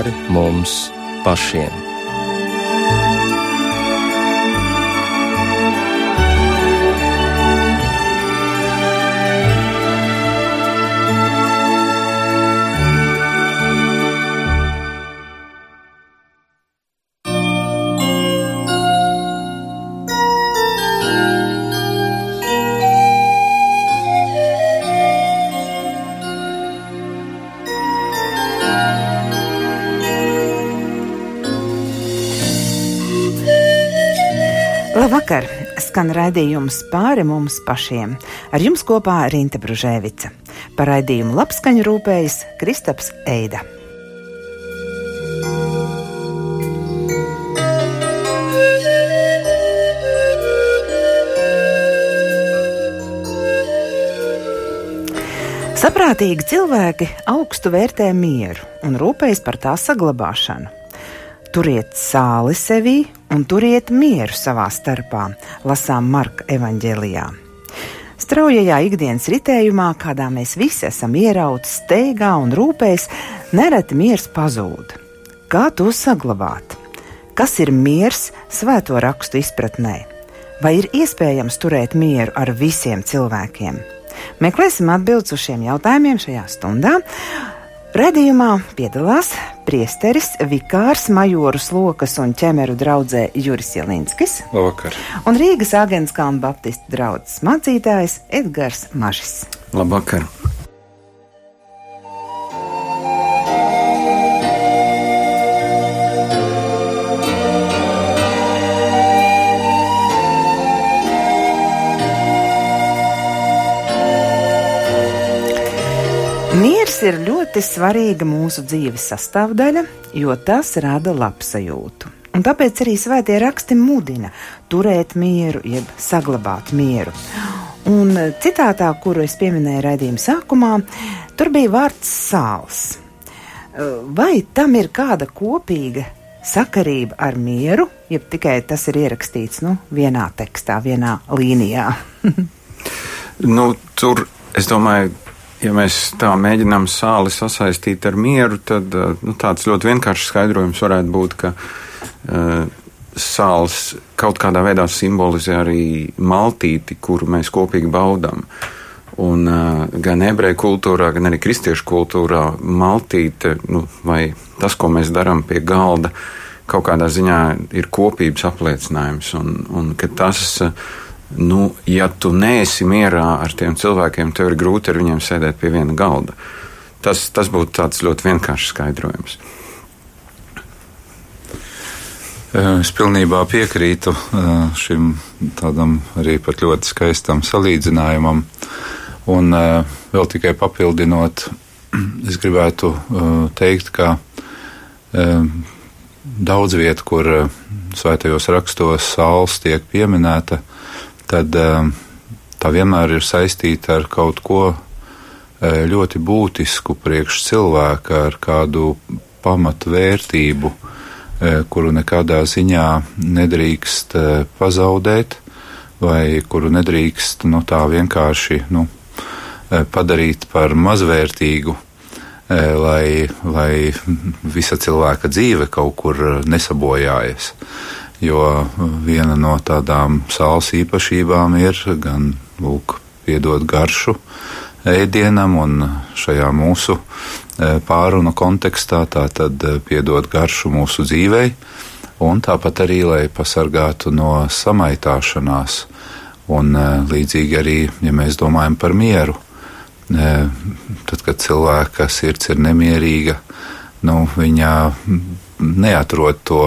pāri mums pašiem. Skan raidījums pāri mums pašiem. Ar jums kopā Rīta Brunēvica. Par raidījumu labskaņu rūpējas Kristaps Eida. Saprātīgi cilvēki augstu vērtē mieru un rūpējas par tā saglabāšanu. Turiet sāli sevī un turiet mieru savā starpā, lasām Marka evanģēlijā. Straujajā ikdienas ritējumā, kādā mēs visi esam ierauti steigā un rūpēs, nereti miers pazūd. Kā to saglabāt? Kas ir miers svēto rakstu izpratnē? Vai ir iespējams turēt mieru ar visiem cilvēkiem? Meklēsim atbildes uz šiem jautājumiem šajā stundā. Redījumā piedalās priesteris, vikārs, majorus lokas un ķemeru draudzē Juris Jelinskis. Labvakar. Un Rīgas Agens Kalnu Baptistu draudzes mācītājs Edgars Mažis. Labvakar. Ir ļoti svarīga mūsu dzīves sastāvdaļa, jo tas rada labsajūtu. Un tāpēc arī svētie raksti mudina turēt mieru, jeb saglabāt mieru. Un citātā, kuru es pieminēju raidījuma sākumā, tur bija vārds sāls. Vai tam ir kāda kopīga sakarība ar mieru, jeb tikai tas ir ierakstīts nu, vienā tekstā, vienā līnijā? nu, tur es domāju, ja mēs tā mēģinām sāli sasaistīt ar mieru, tad eh, nu, tāds ļoti vienkāršs skaidrojums varētu būt, ka uh, sāls kaut kādā veidā simbolizē arī maltīti, kuru mēs kopīgi baudām. Un uh, gan ebreju kultūrā, gan arī kristiešu kultūrā maltīte, nu, vai tas, ko mēs darām pie galda, kaut kādā ziņā ir kopības apliecinājums. Un, un tas uh, nu, ja tu neesi mierā ar tiem cilvēkiem, tev ir grūti ar viņiem sēdēt pie viena galda. Tas, tas būtu tāds ļoti vienkāršs skaidrojums. Es pilnībā piekrītu šim tādam arī pat ļoti skaistam salīdzinājumam. Un vēl tikai papildinot, es gribētu teikt, ka daudz vietu, kur svētajos rakstos saules tiek pieminēta, tad um, tā vienmēr ir saistīta ar kaut ko uh, ļoti būtisku priekš cilvēka, ar kādu pamatu vērtību, uh, kuru nekādā ziņā nedrīkst pazaudēt, vai kuru nedrīkst nu, tā vienkārši nu, padarīt par mazvērtīgu, lai, lai visa cilvēka dzīve kaut kur nesabojājas jo viena no tādām sāls īpašībām ir gan lūk, piedot garšu ēdienam, un šajā mūsu e, pārunu kontekstā tā tad e, piedot garšu mūsu dzīvei, un tāpat arī, lai pasargātu no samaitāšanās, un e, līdzīgi arī, ja mēs domājam par mieru, tad, kad cilvēka sirds ir nemierīga, nu, viņa neatrod to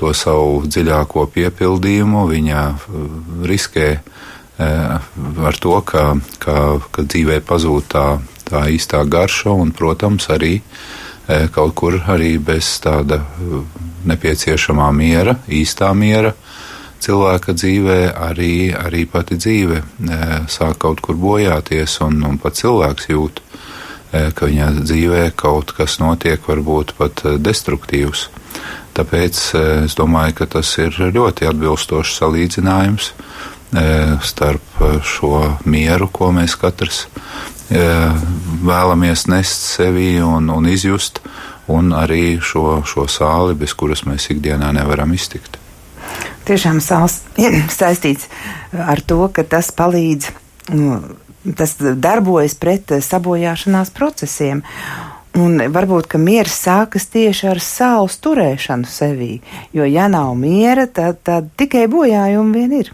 to savu dziļāko piepildījumu, viņa uh, riskē uh, ar to, ka, ka, ka dzīvē pazūd tā, tā īstā garša un, protams, arī uh, kaut kur arī bez tāda nepieciešamā miera, īstā miera. Cilvēka dzīvē arī, arī pati dzīve sāk kaut kur bojāties, un, un pat cilvēks jūt, ka viņa dzīvē kaut kas notiek, varbūt pat destruktīvs. Tāpēc eh, es domāju, ka tas ir ļoti atbilstošs salīdzinājums eh, starp eh, šo mieru, ko mēs katrs vēlamies nest sevī un, un izjust, un arī šo, šo sāli, bez kuras mēs ikdienā nevaram iztikt. Tiešām sāls saistīts ar to, ka tas palīdz, nu, tas darbojas pret sabojāšanās procesiem. Un varbūt, ka miers sākas tieši ar sāls turēšanu sevī, jo ja nav miera, tad, tad tikai bojājumi vien ir.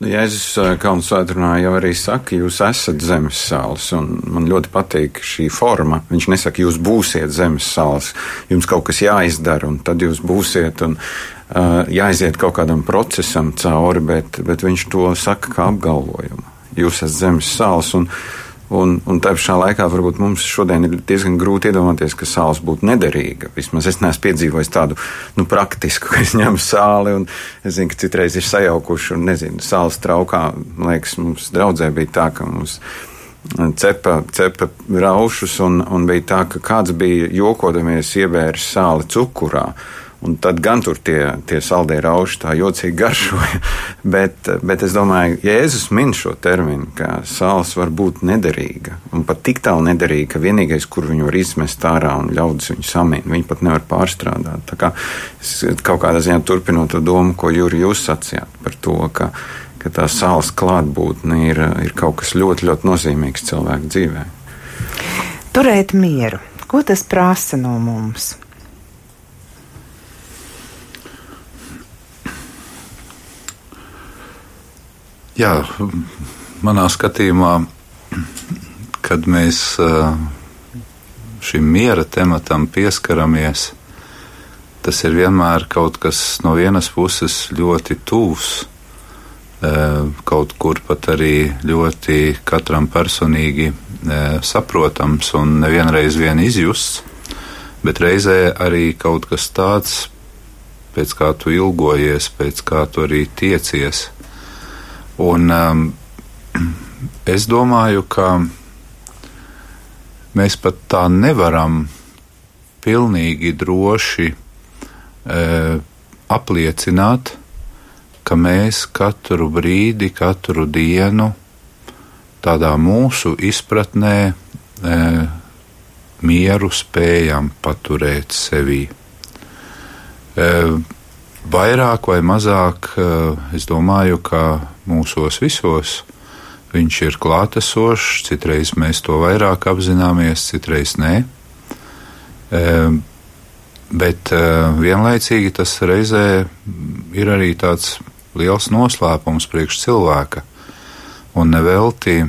Nu, Jēzus Kalnu svētrunā jau arī saka, jūs esat zemes sāls, un man ļoti patīk šī forma. Viņš nesaka, jūs būsiet zemes sāls, jums kaut kas jāizdara, un tad jūs būsiet, un uh, jāiziet kaut kādam procesam cauri, bet, bet viņš to saka kā apgalvojumu. Jūs esat zemes sāls, un, Un, un tā pašā laikā varbūt mums šodien ir diezgan grūti iedomāties, ka sāls būtu nederīga. Vismaz es neesmu piedzīvojis tādu nu, praktisku, ka es ņemu sāli un es zinu, ka citreiz ir sajaukuši un nezinu, sāls traukā. Man liekas, mums draudzē bija tā, ka mums cepa, cepa raušus un, un bija tā, ka kāds bija jokodamies iebēris sāli cukurā. Un tad gan tur tie, tie saldē rauši tā jocīgi garšoja. bet, bet es domāju, Jēzus min šo terminu, ka sāls var būt nederīga, un pat tik tālu nederīga, ka vienīgais, kur viņu var izmest ārā un ļaudis viņu samīt, viņi pat nevar pārstrādāt. Tā kā es kaut kādā ziņā turpinot to domu, ko Jūri jūs sacījāt par to, ka, ka tā sāls klātbūtne ir, ir kaut kas ļoti, ļoti nozīmīgs cilvēku dzīvē. Turēt mieru. Ko tas prasa no mums? Jā, manā skatījumā, kad mēs šim miera tematam pieskaramies, tas ir vienmēr kaut kas no vienas puses ļoti tuvs, kaut kur pat arī ļoti katram personīgi saprotams un nevienreiz vien izjusts, bet reizē arī kaut kas tāds, pēc kā tu ilgojies, pēc kā tu arī tiecies. Un, um, es domāju, ka mēs pat tā nevaram pilnīgi droši e, apliecināt, ka mēs katru brīdi, katru dienu tādā mūsu izpratnē e, mieru spējam paturēt sevī. E, vairāk vai mazāk, e, es domāju, ka mūsos visos. Viņš ir klātesošs, citreiz mēs to vairāk apzināmies, citreiz nē. E, bet e, vienlaicīgi tas reizē ir arī tāds liels noslēpums priekš cilvēka. Un nevelti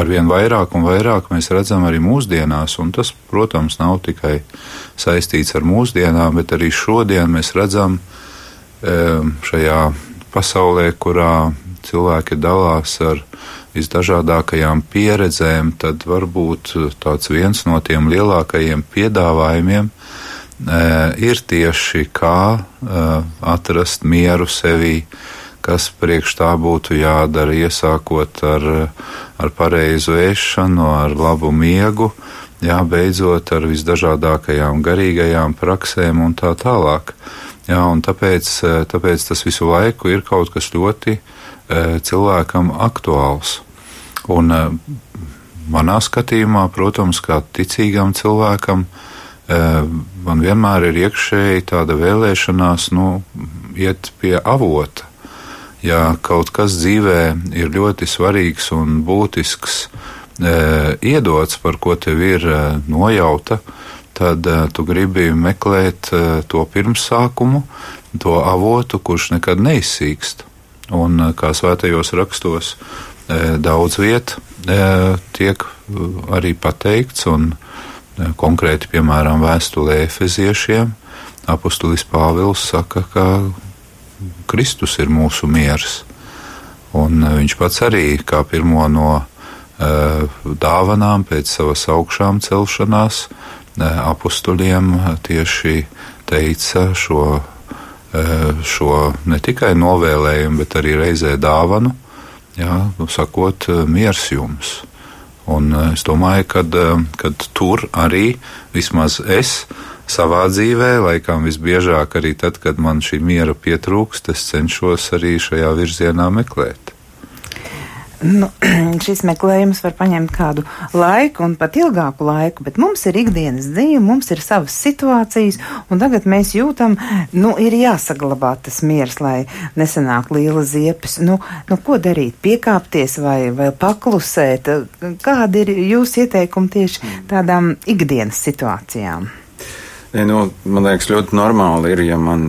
arvien vairāk un vairāk mēs redzam arī mūsdienās, un tas, protams, nav tikai saistīts ar mūsdienām, bet arī šodien mēs redzam šajā pasaulē, kurā cilvēki dalās ar visdažādākajām pieredzēm, tad varbūt tāds viens no tiem lielākajiem piedāvājumiem e, ir tieši kā e, atrast mieru sevī, kas priekš tā būtu jādara, iesākot ar, ar pareizu ēšanu, ar labu miegu, jā, beidzot ar visdažādākajām garīgajām praksēm un tā tālāk. Jā, tāpēc, eh, tāpēc tas visu laiku ir kaut kas ļoti eh, cilvēkam aktuāls. Un eh, manā skatījumā, protams, kā ticīgam cilvēkam, man vienmēr ir iekšēji tāda vēlēšanās, nu, iet pie avota. Ja kaut kas dzīvē ir ļoti svarīgs un būtisks, iedots, par ko tev ir nojauta, tad uh, tu gribi meklēt uh, to pirmsākumu, to avotu, kurš nekad neizsīkst. Un uh, kā svētajos rakstos uh, daudz viet uh, tiek uh, arī pateikts, un uh, konkrēti, piemēram, vēstulē Efeziešiem, apustulis Pāvils saka, ka Kristus ir mūsu miers. Un uh, viņš pats arī kā pirmo no uh, dāvanām pēc savas augšām celšanās apstuļiem tieši teica šo, šo ne tikai novēlējumu, bet arī reizē dāvanu, jā, nu, sakot, miers jums. Un es domāju, ka tur arī vismaz es savā dzīvē, laikam visbiežāk arī tad, kad man šī miera pietrūkst, es cenšos arī šajā virzienā meklēt. Nu, šis meklējums var paņemt kādu laiku un pat ilgāku laiku, bet mums ir ikdienas dzīve, mums ir savas situācijas, un tagad mēs jūtam, nu, ir jāsaglabā tas miers, lai nesanāk liela ziepes. Nu, nu, ko darīt? Piekāpties vai, vai paklusēt? Kādi ir jūsu ieteikumi tieši tādām ikdienas situācijām? Ja, nu, man liekas, ļoti normāli ir, ja man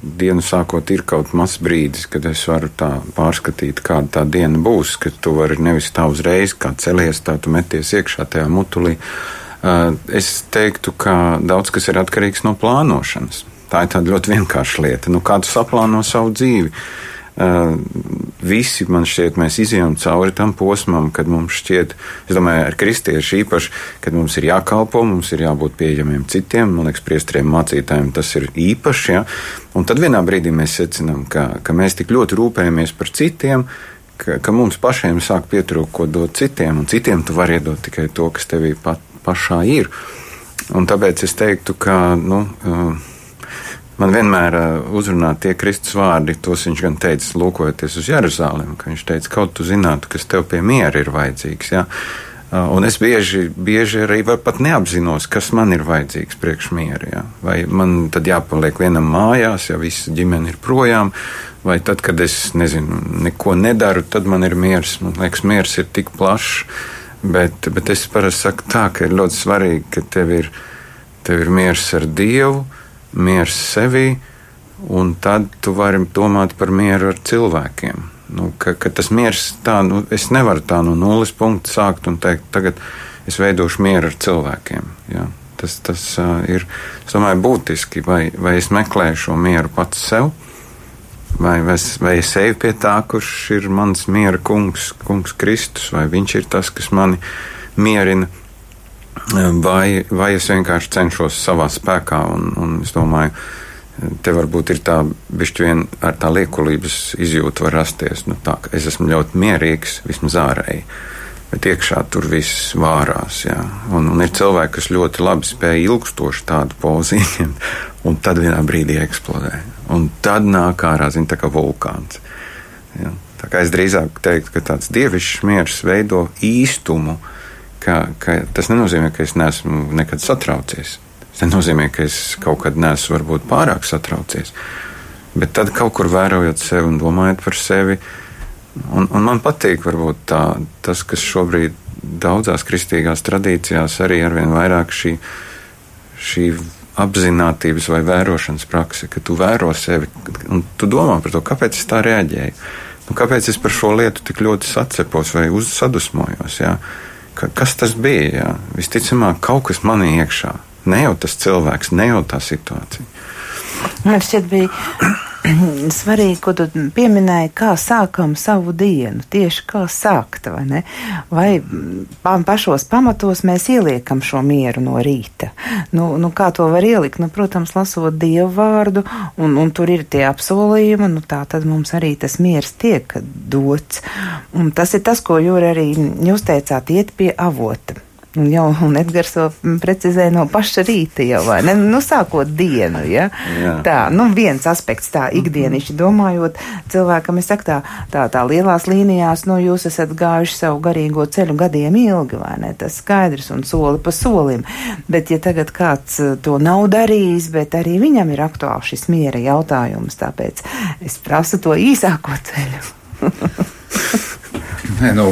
dienu sākot ir kaut mazs brīdis, kad es varu tā pārskatīt, kāda tā diena būs, ka tu vari nevis tā uzreiz, kā celies, tā tu meties iekšā tajā mutulī. Es teiktu, ka daudz kas ir atkarīgs no plānošanas. Tā ir tāda ļoti vienkārša lieta. Nu, kā tu saplāno savu dzīvi? Uh, visi, man šķiet, mēs izjām cauri tam posmam, kad mums šķiet, es domāju, ar kristiešu īpaši, kad mums ir jākalpo, mums ir jābūt pieejamiem citiem, man liekas, priestriem mācītājiem tas ir īpaši, ja? un tad vienā brīdī mēs secinām, ka, ka mēs tik ļoti rūpējamies par citiem, ka, ka mums pašiem sāk pietrūkt, ko dot citiem, un citiem tu vari iedot tikai to, kas tevī pat, pašā ir. Un tāpēc es teiktu, ka, nu, uh, Man vienmēr uh, uzrunā tie Kristus vārdi, tos viņš gan teica, lūkojoties uz Jeruzalem, ka viņš teica, kaut tu zinātu, kas tev pie miera ir vajadzīgs. Ja? Uh, un es bieži, bieži arī pat neapzinos, kas man ir vajadzīgs priekš miera. Ja? Vai man tad jāpaliek vienam mājās, ja visa ģimene ir projām, vai tad, kad es nezinu, neko nedaru, tad man ir miers. Man liekas, miers ir tik plašs, bet, bet es parasti saku tā, ka ir ļoti svarīgi, ka tev ir, tev ir miers ar Dievu miers sevī, un tad tu vari domāt par mieru ar cilvēkiem. Nu, ka, ka tas miers tā, nu, es nevaru tā no nulles punkta sākt un teikt, tagad es veidošu mieru ar cilvēkiem. Ja? Tas, tas uh, ir, es domāju, būtiski, vai, vai es meklēju šo mieru pats sev, vai, vai, es, vai es eju pie tā, kurš ir mans miera kungs, kungs Kristus, vai viņš ir tas, kas mani mierina vai, vai es vienkārši cenšos savā spēkā, un, un es domāju, te varbūt ir tā, bišķi vien ar tā liekulības izjūta var rasties, nu tā, es esmu ļoti mierīgs, vismaz ārēji, bet iekšā tur viss vārās, jā, un, un ir cilvēki, kas ļoti labi spēja ilgstoši tādu pozīciju, un tad vienā brīdī eksplodē, un tad nāk ārā, zin, tā kā vulkāns, jā. Tā kā es drīzāk teiktu, ka tāds dievišķs miers veido īstumu, uh, ka, ka tas nenozīmē, ka es neesmu nekad satraucies. Tas nenozīmē, ka es kaut kad neesmu varbūt pārāk satraucies. Bet tad kaut kur vērojot sevi un domājot par sevi, un, un man patīk varbūt tā, tas, kas šobrīd daudzās kristīgās tradīcijās arī arvien vairāk šī, šī apziņotības vai vērošanas prakse, ka tu vēro sevi un tu domā par to, kāpēc es tā reaģēju. Nu, kāpēc es par šo lietu tik ļoti sacepos vai sadusmojos? Jā? Ka, kas tas bija. Jā. Visticamāk, kaut kas manī iekšā. Ne jau tas cilvēks, ne jau tā situācija. Man šķiet, bija svarīgi, ko tu pieminēji, kā sākam savu dienu, tieši kā sākt, vai ne? Vai pašos pamatos mēs ieliekam šo mieru no rīta? Nu, nu kā to var ielikt? Nu, protams, lasot Dievu vārdu, un, un tur ir tie apsolījumi, nu tā tad mums arī tas miers tiek dots. Un tas ir tas, ko Jūra arī jūs teicāt, iet pie avota. Un jau un Edgars to precizē no paša rīta jau, vai ne? Nu, sākot dienu, ja? Jā. Tā, nu, viens aspekts tā ikdienišķi domājot, cilvēkam es saku tā, tā, lielās līnijās, nu, jūs esat gājuši savu garīgo ceļu gadiem ilgi, vai ne? Tas skaidrs un soli pa solim. Bet, ja tagad kāds uh, to nav darījis, bet arī viņam ir aktuāls šis miera jautājums, tāpēc es prasu to īsāko ceļu. Nē, nu,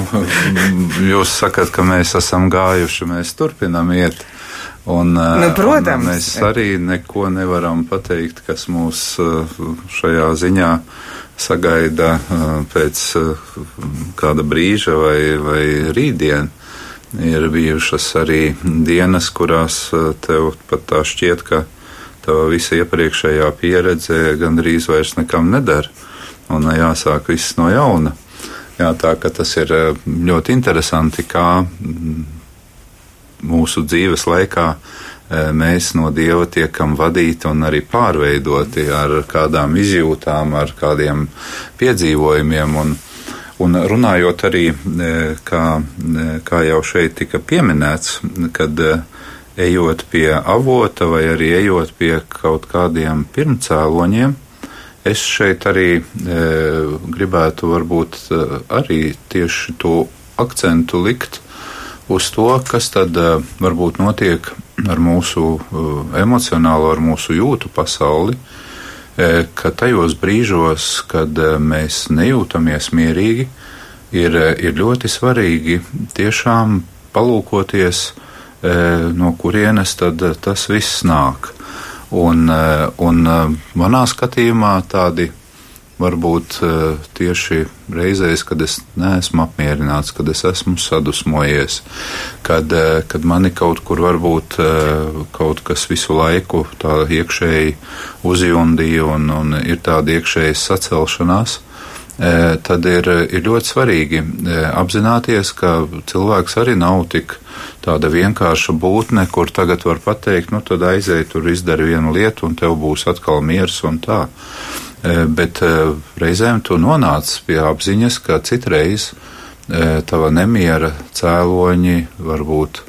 jūs sakat, ka mēs esam gājuši, mēs turpinām iet. Un, nu, protams. Un mēs arī neko nevaram pateikt, kas mūs šajā ziņā sagaida pēc kāda brīža vai, vai rītdien. Ir bijušas arī dienas, kurās tev pat tā šķiet, ka tava visa iepriekšējā pieredze gandrīz vairs nekam nedara. Un jāsāk viss no jauna. Jā, tā ka tas ir eh, ļoti interesanti, kā mm, mūsu dzīves laikā eh, mēs no Dieva tiekam vadīti un arī pārveidoti ar kādām izjūtām, ar kādiem piedzīvojumiem. Un, un runājot arī, eh, kā, kā jau šeit tika pieminēts, kad ejot pie avota vai arī ejot pie kaut kādiem pirmcēloņiem, Es šeit arī e, gribētu varbūt e, arī tieši to akcentu likt uz to, kas tad e, varbūt notiek ar mūsu e, emocionālo, ar mūsu jūtu pasauli, e, ka tajos brīžos, kad e, mēs nejūtamies mierīgi, ir, e, ir ļoti svarīgi tiešām palūkoties, e, no kurienes tad tas viss nāk. Un, eh, un eh, manā skatījumā tādi varbūt eh, tieši reizēs, kad es neesmu apmierināts, kad es esmu sadusmojies, kad, kad mani kaut kur varbūt kaut kas visu laiku tā iekšēji uzjundīja un, un ir tāda iekšēja sacelšanās tad ir, ir ļoti svarīgi apzināties, ka cilvēks arī nav tik tāda vienkārša būtne, kur tagad var pateikt, nu tad aizēj tur izdari vienu lietu un tev būs atkal miers un tā. Bet reizēm tu nonāc pie apziņas, ka citreiz tava nemiera cēloņi, varbūt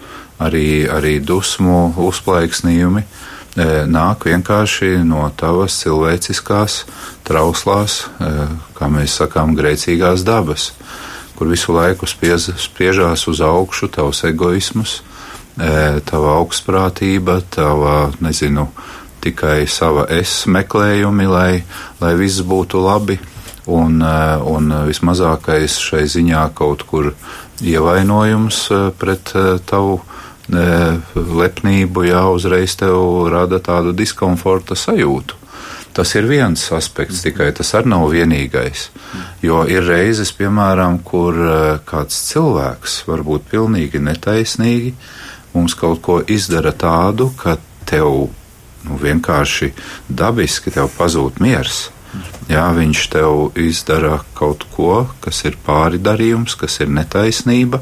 arī, arī dusmu uzplaiksnījumi, nāk vienkārši no tavas cilvēciskās, trauslās, kā mēs sakām, grēcīgās dabas, kur visu laiku spiež, spiežās uz augšu tavs egoisms, tava augstprātība, tava, nezinu, tikai sava es meklējumi, lai, lai viss būtu labi, un, un vismazākais šai ziņā kaut kur ievainojums pret tavu lepnību, jā, uzreiz tev rada tādu diskomforta sajūtu. Tas ir viens aspekts, tikai tas arī nav vienīgais. Jo ir reizes, piemēram, kur kāds cilvēks varbūt pilnīgi netaisnīgi mums kaut ko izdara tādu, ka tev nu, vienkārši dabiski tev pazūd miers. Jā, viņš tev izdara kaut ko, kas ir pāridarījums, kas ir netaisnība,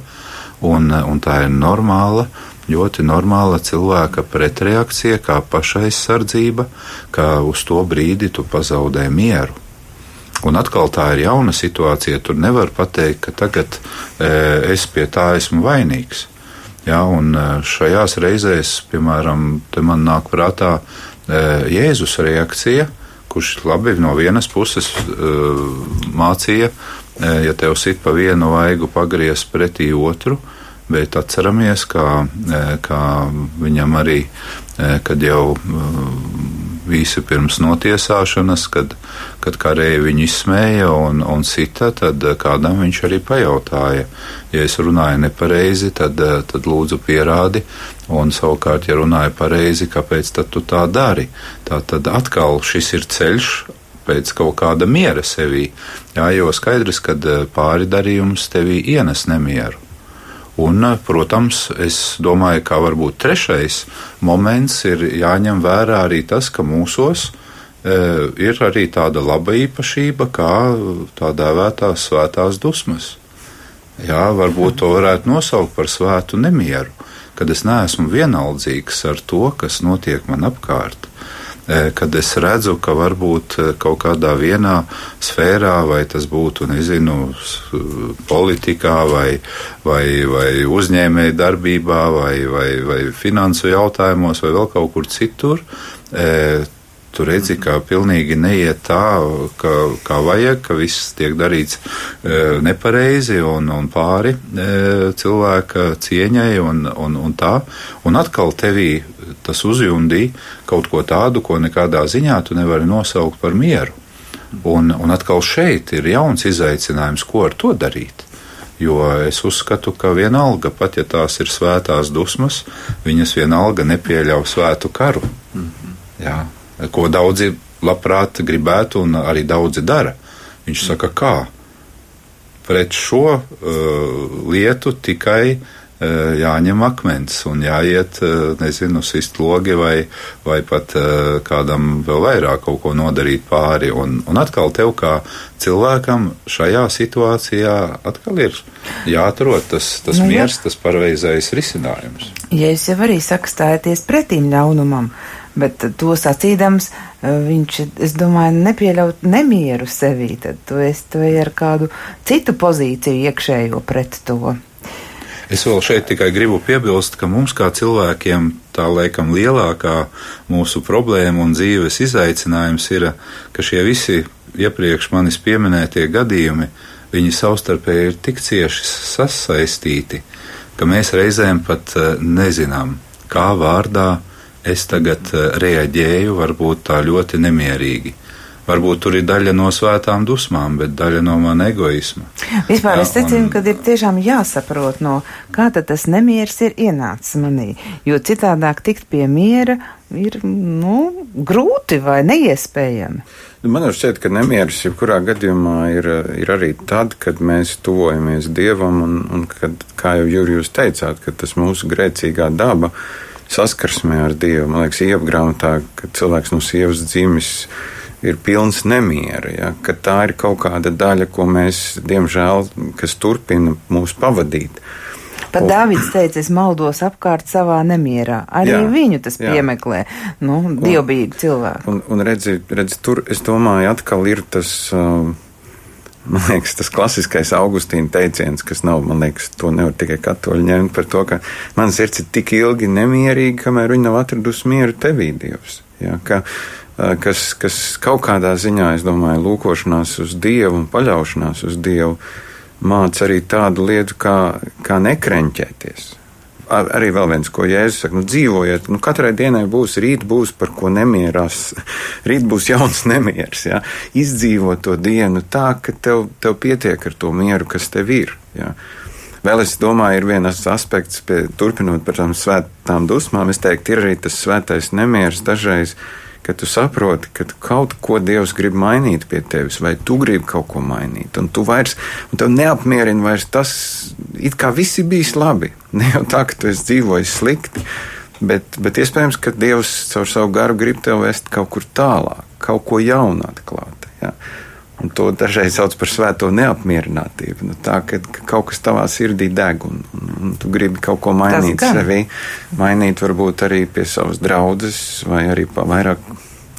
un, un tā ir normāla ļoti normāla cilvēka pretreakcija, kā pašaizsardzība, ka uz to brīdi tu pazaudē mieru. Un atkal tā ir jauna situācija. Tur nevar pateikt, ka tagad e, es pie tā esmu vainīgs. Ja, un e, šajās reizēs, piemēram, man nāk prātā e, Jēzus reakcija, kurš labi no vienas puses e, mācīja, e, ja tev sit pa vienu vaigu pagriez pretī otru, e, bet atceramies, kā, e, kā viņam arī, e, kad jau visi pirms notiesāšanas, kad, kad karēji viņu izsmēja un, un sita, tad kādam viņš arī pajautāja, ja es runāju nepareizi, tad, tad lūdzu pierādi, un savukārt, ja runāju pareizi, kāpēc tad tu tā dari? Tā tad atkal šis ir ceļš pēc kaut kāda miera sevī, jā, jo skaidrs, ka pāri darījums tevī ienes nemieru. Un, protams, es domāju, ka varbūt trešais moments ir jāņem vērā arī tas, ka mūsos e, ir arī tāda laba īpašība, kā tā dēvētās svētās dusmas. Jā, varbūt to varētu nosaukt par svētu nemieru, kad es neesmu vienaldzīgs ar to, kas notiek man apkārt. E, kad es redzu, ka varbūt kaut kādā vienā sfērā, vai tas būtu, nezinu, politikā vai, vai, vai uzņēmēja darbībā vai, vai, vai finansu jautājumos vai vēl kaut kur citur, Tu redzi, ka pilnīgi neiet tā, ka, kā vajag, ka viss tiek darīts e, nepareizi un, un pāri e, cilvēka cieņai un, un, un tā. Un atkal tevī tas uzjundī kaut ko tādu, ko nekādā ziņā tu nevari nosaukt par mieru. Un, un atkal šeit ir jauns izaicinājums, ko ar to darīt. Jo es uzskatu, ka vienalga, pat ja tās ir svētās dusmas, viņas vienalga nepieļauj svētu karu. Mm -hmm. Jā, ko daudzi labprāt gribētu un arī daudzi dara. Viņš saka, kā pret šo uh, lietu tikai uh, jāņem akmens un jāiet, uh, nezinu, sist logi vai, vai pat uh, kādam vēl vairāk kaut ko nodarīt pāri. Un, un atkal tev kā cilvēkam šajā situācijā atkal ir jāatrod tas, tas nu, miers, jā. tas pareizais risinājums. Ja es jau arī saku stājoties pretīm ļaunumam, uh, Bet to sacīdams, eh, viņš, es domāju, nepieļaut nemieru sevī. Tad tu esi tu ar kādu citu pozīciju iekšējo pret to. Es vēl šeit tikai gribu piebilst, ka mums kā cilvēkiem tā laikam lielākā mūsu problēma un dzīves izaicinājums ir, ka šie visi iepriekš manis pieminētie gadījumi, viņi savstarpēji ir tik cieši sasaistīti, ka mēs reizēm pat eh, nezinām, kā vārdā es tagad eh, reaģēju, varbūt tā ļoti nemierīgi. Varbūt tur ir daļa no svētām dusmām, bet daļa no mana egoisma. Vispār Jā, es secinu, un... ka ir tiešām jāsaprot, no kā tad tas nemieris ir ienācis manī, jo citādāk tikt pie miera ir, nu, grūti vai neiespējami. Nu, man šķiet, ka nemieris jebkurā gadījumā ir, ir arī tad, kad mēs tuvojamies Dievam un, un kad, kā jau Jūri jūs teicāt, ka tas mūsu grēcīgā daba saskarsmē ar Dievu. Man liekas, iepgrāmatā, ka cilvēks no sievas dzimis ir pilns nemiera. Ja, tā ir kaut kāda daļa, ko mēs, diemžēl, kas turpina mūs pavadīt. Pat Dārvids teica, es maldos apkārt savā nemierā. Arī jā, viņu tas jā. piemeklē. Nu, dievbijīgi cilvēki. Un, un redzi, redzi, tur, es domāju, atkal ir tas. Uh, Man liekas, tas klasiskais Augustīna teiciens, kas nav, man liekas, to nevar tikai katoļi ņemt par to, ka mans sirds ir tik ilgi nemierīga, kamēr viņi nav atradusi mieru tevī, Dievs. Ja, ka, kas, kas kaut kādā ziņā, es domāju, lūkošanās uz Dievu un paļaušanās uz Dievu māca arī tādu lietu kā, kā nekrenķēties. Ar, arī vēl viens, ko Jēzus saka, nu, dzīvojiet, nu, katrai dienai būs, rīt būs par ko nemierās, rīt būs jauns nemieris, jā. Izdzīvo to dienu tā, ka tev, tev pietiek ar to mieru, kas tev ir, jā. Vēl es domāju, ir viens aspekts, pie, turpinot par tām svētām dusmām, es teiktu, ir arī tas svētais nemieris dažreiz, uh, ka tu saproti, ka kaut ko Dievs grib mainīt pie tevis, vai tu gribi kaut ko mainīt, un tu vairs, un tev neapmierina vairs tas, it kā viss ir bijis labi. Ne jau tā, ka tu esi dzīvojis slikti, bet, bet iespējams, ka Dievs caur savu garu grib tev vest kaut kur tālāk, kaut ko jaunu atklāt. Ja? Un to dažreiz sauc par svēto neapmierinātību. Nu, tā, ka, ka kaut kas tavā sirdī deg, un, un, un tu gribi kaut ko mainīt sevī, mainīt varbūt arī pie savas draudzes, vai arī vairāk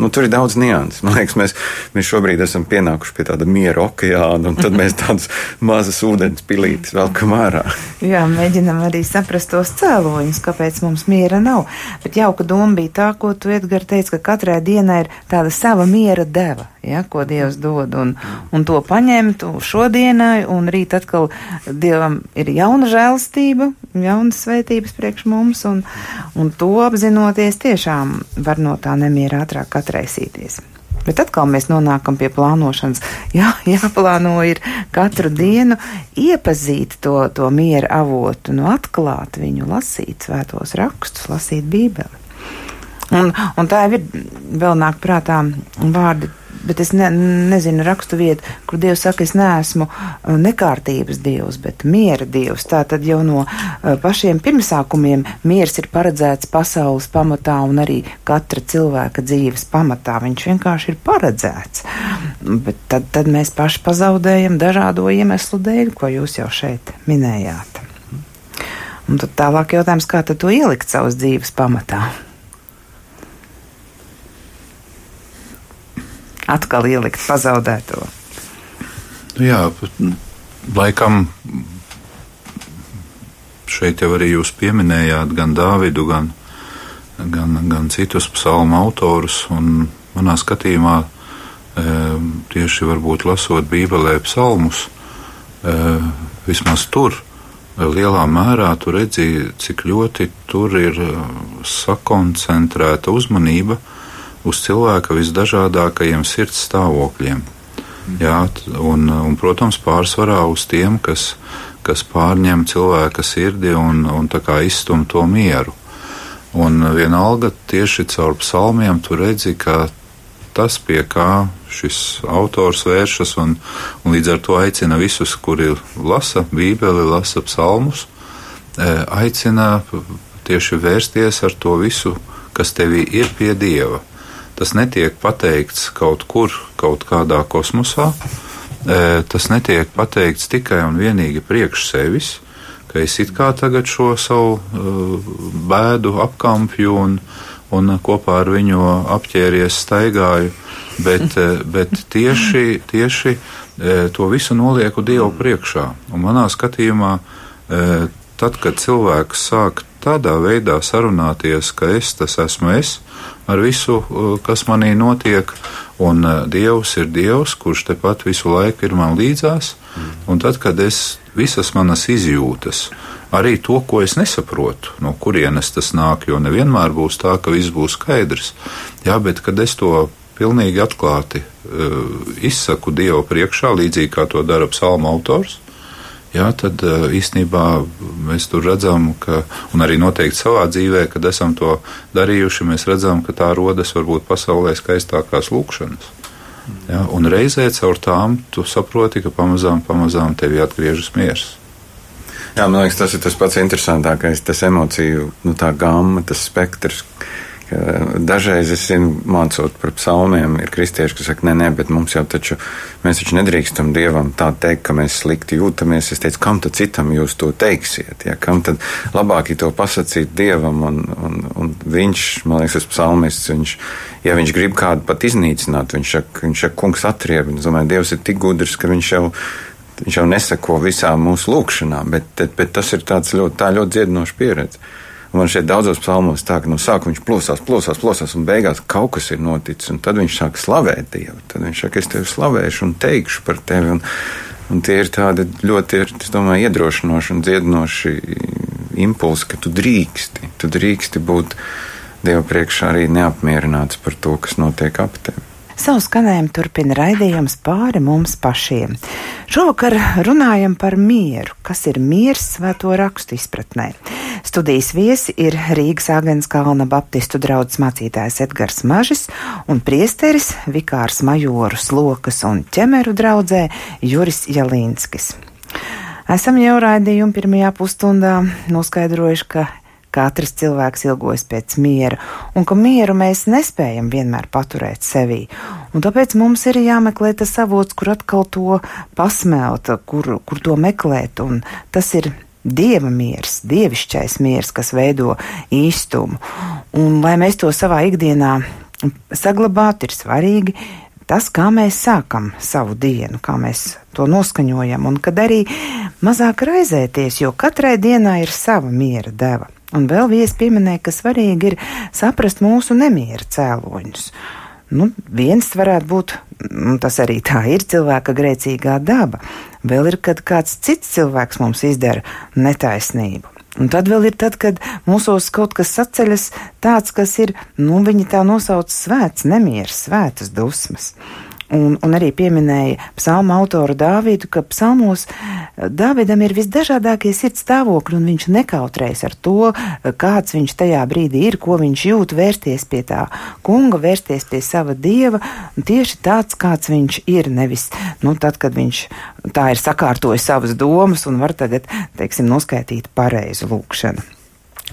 Nu, tur ir daudz nianses. Man liekas, mēs, mēs šobrīd esam pienākuši pie tāda miera okeāna, un tad mēs tādas mazas ūdens pilītes velkam ārā. Jā, mēģinam arī saprast tos cēloņus, kāpēc mums miera nav. Bet jauka doma bija tā, ko tu, Edgar, teici, ka katrai dienai ir tāda sava miera deva, ja, ko Dievs dod, un, un to paņemt šodienai, un rīt atkal Dievam ir jauna žēlastība, jaunas svētības priekš mums, un, un to apzinoties tiešām var no tā nemiera ātrāk atraisīties. Bet atkal mēs nonākam pie plānošanas. Jā, jāplāno ir katru dienu iepazīt to, to miera avotu, nu atklāt viņu, lasīt svētos rakstus, lasīt bībeli. Un, un tā jau ir vēl nāk prātā vārdi bet es ne, nezinu rakstu vietu, kur Dievs saka, es neesmu uh, nekārtības Dievs, bet miera Dievs. Tā tad jau no uh, pašiem pirmsākumiem miers ir paredzēts pasaules pamatā un arī katra cilvēka dzīves pamatā. Viņš vienkārši ir paredzēts. Bet tad, tad mēs paši pazaudējam dažādo iemeslu dēļ, ko jūs jau šeit minējāt. Un tad tālāk jautājums, kā tad to ielikt savas dzīves pamatā? Atkal ielikt pazaudēto. Jā, laikam šeit jau arī jūs pieminējāt gan Dāvidu, gan, gan, gan citus psalmu autorus. Manā skatījumā e, tieši varbūt lasot Bībelē psalmus, e, vismaz tur lielā mērā tu redzi, cik ļoti tur ir e, sakoncentrēta uzmanība uz cilvēka visdažādākajiem sirds stāvokļiem. Jā, un, un, protams, pārsvarā uz tiem, kas, kas pārņem cilvēka sirdi un, un izstum to mieru. Un vienalga tieši caur psalmiem tu redzi, ka tas, pie kā šis autors vēršas, un, un līdz ar to aicina visus, kuri lasa Bībeli, lasa psalmus, e, aicina tieši vērsties ar to visu, kas tevī ir pie Dieva tas netiek pateikts kaut kur, kaut kādā kosmosā. E, tas netiek pateikts tikai un vienīgi priekš sevis, ka es it kā tagad šo savu e, bēdu apkampju un, un kopā ar viņu apķēries staigāju, bet, e, bet tieši, tieši to visu nolieku Dievu priekšā. Un manā skatījumā tad, kad cilvēks sāk tādā veidā sarunāties, ka es tas esmu es, ar visu, uh, kas manī notiek, un uh, Dievs ir Dievs, kurš tepat visu laiku ir man līdzās, mm. un tad, kad es visas manas izjūtas, arī to, ko es nesaprotu, no kurienes tas nāk, jo nevienmēr būs tā, ka viss būs skaidrs, jā, bet kad es to pilnīgi atklāti uh, izsaku Dievu priekšā, līdzīgi kā to dara psalma autors, jā, tad īstenībā mēs tur redzam, ka, un arī noteikti savā dzīvē, kad esam to darījuši, mēs redzam, ka tā rodas varbūt pasaulē skaistākās lūkšanas. Jā, un reizē caur tām tu saproti, ka pamazām, pamazām tevi atgriežas miers. Jā, man liekas, tas ir tas pats interesantākais, tas emociju, nu, tā gama, tas spektrs, Dažreiz es zinu, mācot par psalmiem, ir kristieši, kas saka, nē, nē, bet mums jau taču, mēs taču nedrīkstam Dievam tā teikt, ka mēs slikti jūtamies. Es teicu, kam tad citam jūs to teiksiet? Ja? Kam tad labāk ir to pasakīt Dievam? Un, un, un viņš, man liekas, tas psalmists, viņš, ja viņš grib kādu pat iznīcināt, viņš saka, viņš saka kungs atrieb. Es domāju, Dievs ir tik gudrs, ka viņš jau viņš jau nesako visām mūsu lūkšanām, bet, bet tas ir ļoti, tā ļoti dziedinoša pieredze. Man šeit daudzos psalmos tā, ka no sākuma viņš plosās, plosās, plosās, un beigās kaut kas ir noticis, tad viņš sāk slavēt Dievu. Tad viņš saka, es tevi slavēšu un teikšu par tevi. Un, un tie ir tādi ļoti, es domāju, iedrošinoši un dziedinoši impulsi, ka tu drīksti, tu drīksti būt Dieva priekšā arī neapmierināts par to, kas notiek ap tevi. Savu skanējumu turpina raidījums pāri mums pašiem. Šovakar runājam par mieru, kas ir miers svēto rakstu izpratnē. Studijas viesi ir Rīgas Āgenskalna Baptistu draugs mācītājs Edgars Mažis un priesteris Vikārs Majorus Lokas un ķemeru draudzē Juris Jalīnskis. Esam jau raidījumu pirmajā pusstundā noskaidrojuši, ka Katrs cilvēks ilgojas pēc miera, un ka mieru mēs nespējam vienmēr paturēt sevī. Un tāpēc mums ir jāmeklē tas avots, kur atkal to pasmelt, kur, kur to meklēt, un tas ir dieva miers, dievišķais miers, kas veido īstumu. Un, lai mēs to savā ikdienā saglabātu, ir svarīgi tas, kā mēs sākam savu dienu, kā mēs to noskaņojam, un kad arī mazāk raizēties, jo katrai dienai ir sava miera deva. Un vēl viesi pieminēja, ka svarīgi ir saprast mūsu nemiera cēloņus. Nu, viens varētu būt, tas arī tā ir cilvēka grēcīgā daba. Vēl ir, kad kāds cits cilvēks mums izdara netaisnību. Un tad vēl ir tad, kad mūsos kaut kas saceļas tāds, kas ir, nu, viņi tā nosauc svēts nemieris, svētas dusmas. Un, un arī pieminēja psalma autoru Dāvidu, ka psalmos eh, Dāvidam ir visdažādākie sirds stāvokļi, un viņš nekautrējas ar to, eh, kāds viņš tajā brīdī ir, ko viņš jūt, vērsties pie tā kunga, vērsties pie sava dieva, tieši tāds, kāds viņš ir, nevis, nu, tad, kad viņš tā ir sakārtojis savas domas un var tagad, teiksim, noskaitīt pareizu lūkšanu.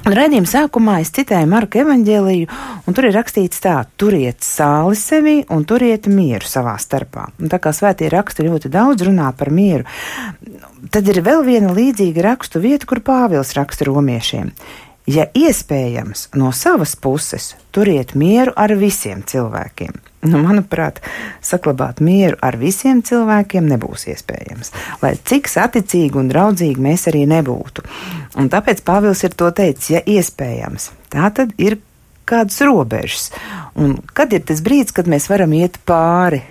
Un redzījuma sākumā es citēju Marka evaņģēliju, un tur ir rakstīts tā: turiet sāli sevi un turiet mieru savā starpā. Un tā kā svētie raksti ļoti daudz runā par mieru, tad ir vēl viena līdzīga rakstu vieta, kur Pāvils raksta romiešiem. Ja iespējams, no savas puses turiet mieru ar visiem cilvēkiem. Nu, manuprāt, saglabāt mieru ar visiem cilvēkiem nebūs iespējams, lai cik saticīgi un draudzīgi mēs arī nebūtu. Un tāpēc Pāvils ir to teicis, ja iespējams. Tā tad ir kādas robežas. Un kad ir tas brīdis, kad mēs varam iet pāri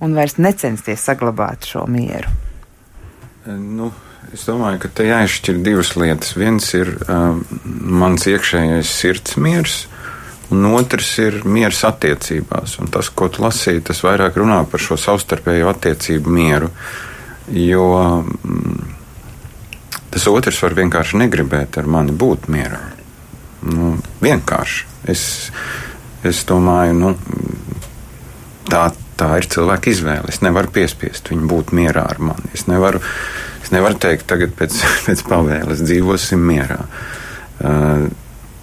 un vairs necensties saglabāt šo mieru? Nu, Es domāju, ka te jāizšķir divas lietas. Viens ir uh, mans iekšējais sirds miers, un otrs ir miers attiecībās. Un tas, ko tu lasīji, tas vairāk runā par šo savstarpējo attiecību mieru. Jo mm, tas otrs var vienkārši negribēt ar mani būt mierā. Nu, vienkārši. Es, es domāju, nu, tā, tā ir cilvēka izvēle. Es nevaru piespiest viņu būt mierā ar mani. Es nevaru Es nevaru teikt, tagad pēc, pēc pavēles dzīvosim mierā. Uh,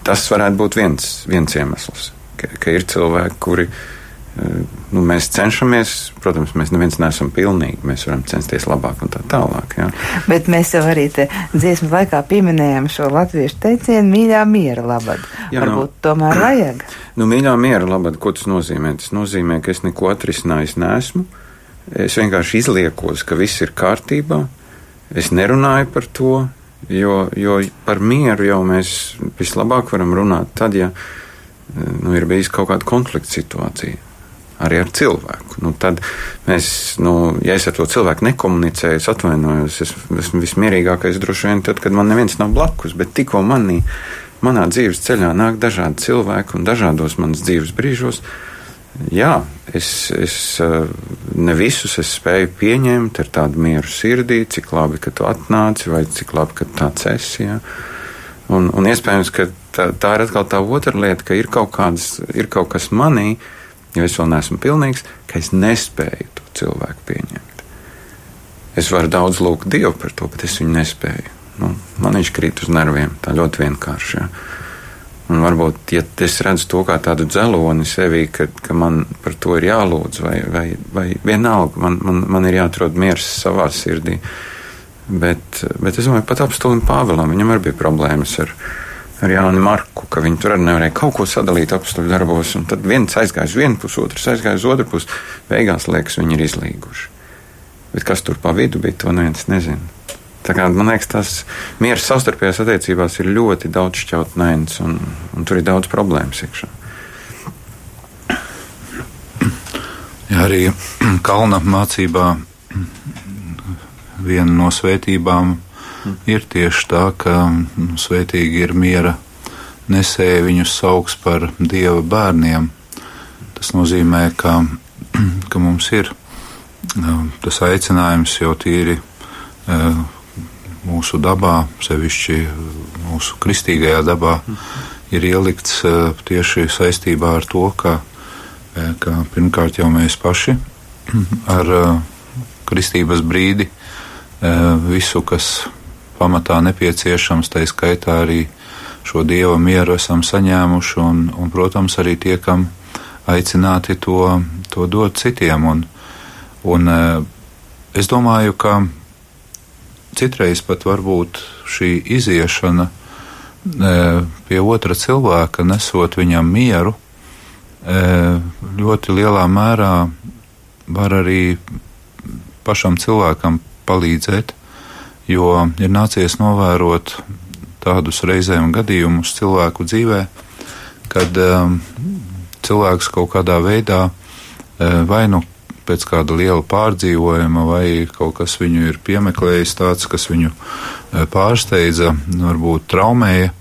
tas varētu būt viens, viens iemesls, ka, ka ir cilvēki, kuri. Uh, nu, mēs cenšamies, protams, mēs neviens neesam pilnīgi. Mēs varam censties labāk un tā tālāk. Jā. Bet mēs jau arī dziesmu laikā pieminējām šo latviešu teicienu mīļā miera labad. Jā, Varbūt nu, tomēr vajag. Nu, mīļā miera labad, ko tas nozīmē? Tas nozīmē, ka es neko atrisinājis nesmu. Es vienkārši izliekos, ka viss ir kārtībā. Uh, Es nerunāju par to, Jo, jo par mieru jau mēs vislabāk varam runāt tad, ja nu, ir bijis kaut kāda konflikta situācija. Arī ar cilvēku. Nu, tad mēs, nu, ja es ar to cilvēku nekomunicēju, es atvainojos. Es esmu vismierīgākais droši vien tad, kad man neviens nav blakus. Bet tikko manī, manā dzīves ceļā nāk dažādi cilvēki un dažādos manas dzīves brīžos, jā, es, es ne visus es spēju pieņemt ar tādu mieru sirdī, cik labi, ka tu atnāci vai cik labi, ka tāds esi. Jā. Un, un iespējams, ka tā, tā ir atkal tā otra lieta, ka ir kaut, kādas, ir kaut kas manī, jo es vēl neesmu pilnīgs, ka es nespēju to cilvēku pieņemt. Es varu daudz lūgt Dievu par to, bet es viņu nespēju. Nu, man viņš krīt uz nerviem, tā ļoti vienkārši. Ja. Un varbūt, ja es redzu to kā tādu dzeloni sevī, ka, ka man par to ir jālūdz, vai, vai, vai vienalga, man, man, man ir jāatrod miers savā sirdī. Bet, bet es domāju, pat apstulim Pāvēlam viņam arī bija problēmas ar, ar Jāni Marku, ka viņi tur arī nevarēja kaut ko sadalīt apstuļu darbos, un tad viens aizgāja uz vienu pusi, otrs aizgāja uz otru pusi. Beigās liekas, viņi ir izlīguši. Bet kas tur pa vidu bija, to neviens nezina. Kā, man liekas, tas miers savstarpējās attiecībās ir ļoti daudz šķautnēns, un, un tur ir daudz problēmas iekšā. Jā, arī kalna mācībā viena no svētībām ir tieši tā, ka svētīgi ir miera nesēja viņus sauks par dieva bērniem. Tas nozīmē, ka, ka mums ir nu, tas aicinājums jau tīri e, mūsu dabā, sevišķi mūsu kristīgajā dabā, ir ielikts e, tieši saistībā ar to, ka, e, ka pirmkārt jau mēs paši ar kristības brīdi visu, kas pamatā nepieciešams, tā skaitā arī šo dieva mieru esam saņēmuši, un, un protams, arī tiekam aicināti to, to dot citiem. Un, un es domāju, ka citreiz pat varbūt šī iziešana pie otra cilvēka, nesot viņam mieru, ļoti lielā mērā var arī pašam cilvēkam palīdzēt, jo ir nācies novērot tādus reizēm gadījumus cilvēku dzīvē, kad um, cilvēks kaut kādā veidā vai nu pēc kāda liela pārdzīvojuma, vai kaut kas viņu ir piemeklējis tāds, kas viņu uh, pārsteidza, varbūt traumēja,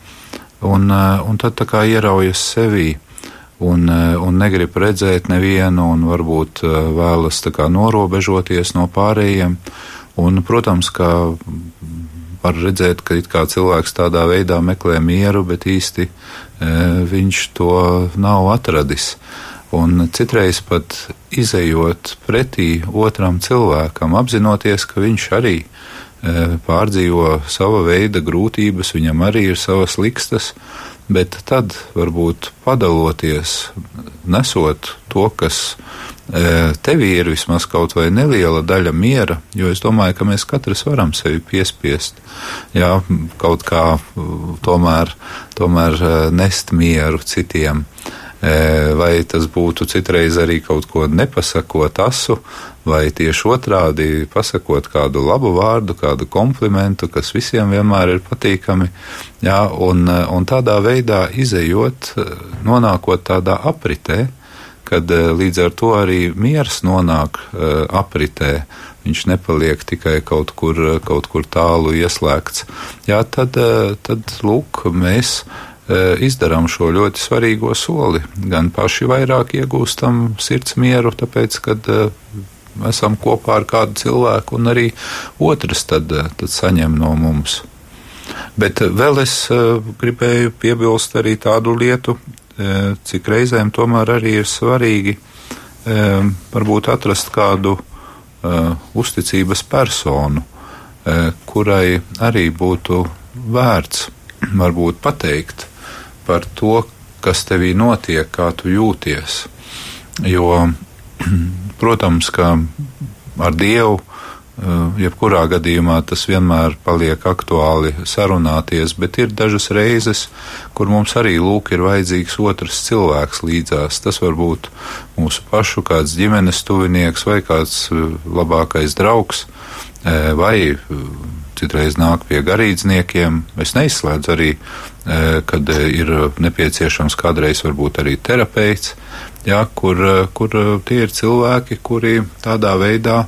un, uh, un tad tā kā ieraujas sevī. Un, uh, un negrib redzēt nevienu, un varbūt vēlas norobežoties no pārējiem. Un, protams, ka var redzēt, ka cilvēks tādā veidā meklē mieru, bet īsti e, viņš to nav atradis. Un citreiz pat izējot pretī otram cilvēkam, apzinoties, ka viņš arī e, pārdzīvo sava veida grūtības, viņam arī ir savas likstas, bet tad varbūt padaloties, nesot to, kas tevī ir vismaz kaut vai neliela daļa miera, jo es domāju, ka mēs katrs varam sevi piespiest, jā, kaut kā tomēr, tomēr nest mieru citiem. Vai tas būtu citreiz arī kaut ko nepasakot asu, vai tieši otrādi pasakot kādu labu vārdu, kādu komplimentu, kas visiem vienmēr ir patīkami, jā, un, un tādā veidā izējot, nonākot tādā apritē, kad līdz ar to arī miers nonāk uh, apritē. Viņš nepaliek tikai kaut kur, kaut kur tālu ieslēgts. Jā, tad, uh, tad lūk, mēs izdarām šo ļoti svarīgo soli. Gan paši vairāk iegūstam sirds mieru, tāpēc, kad esam kopā ar kādu cilvēku, un arī otrs tad, tad saņem no mums. Bet vēl es gribēju piebilst arī tādu lietu, E, cik reizēm tomēr arī ir svarīgi e, varbūt atrast kādu e, uzticības personu, kurai arī būtu vērts varbūt pateikt par to, kas tevī notiek, kā tu jūties. Jo, protams, ka ar Dievu Eh, jebkurā gadījumā tas vienmēr paliek aktuāli sarunāties, bet ir dažas reizes, kur mums arī lūk ir vajadzīgs otrs cilvēks līdzās. Tas var būt mūsu pašu kāds ģimenes tuvinieks vai kāds eh, labākais draugs, eh, vai citreiz nāk pie garīdzniekiem. Es neizslēdzu arī, kad ir nepieciešams kādreiz varbūt arī terapeits, jā, kur, kur tie ir cilvēki, kuri tādā veidā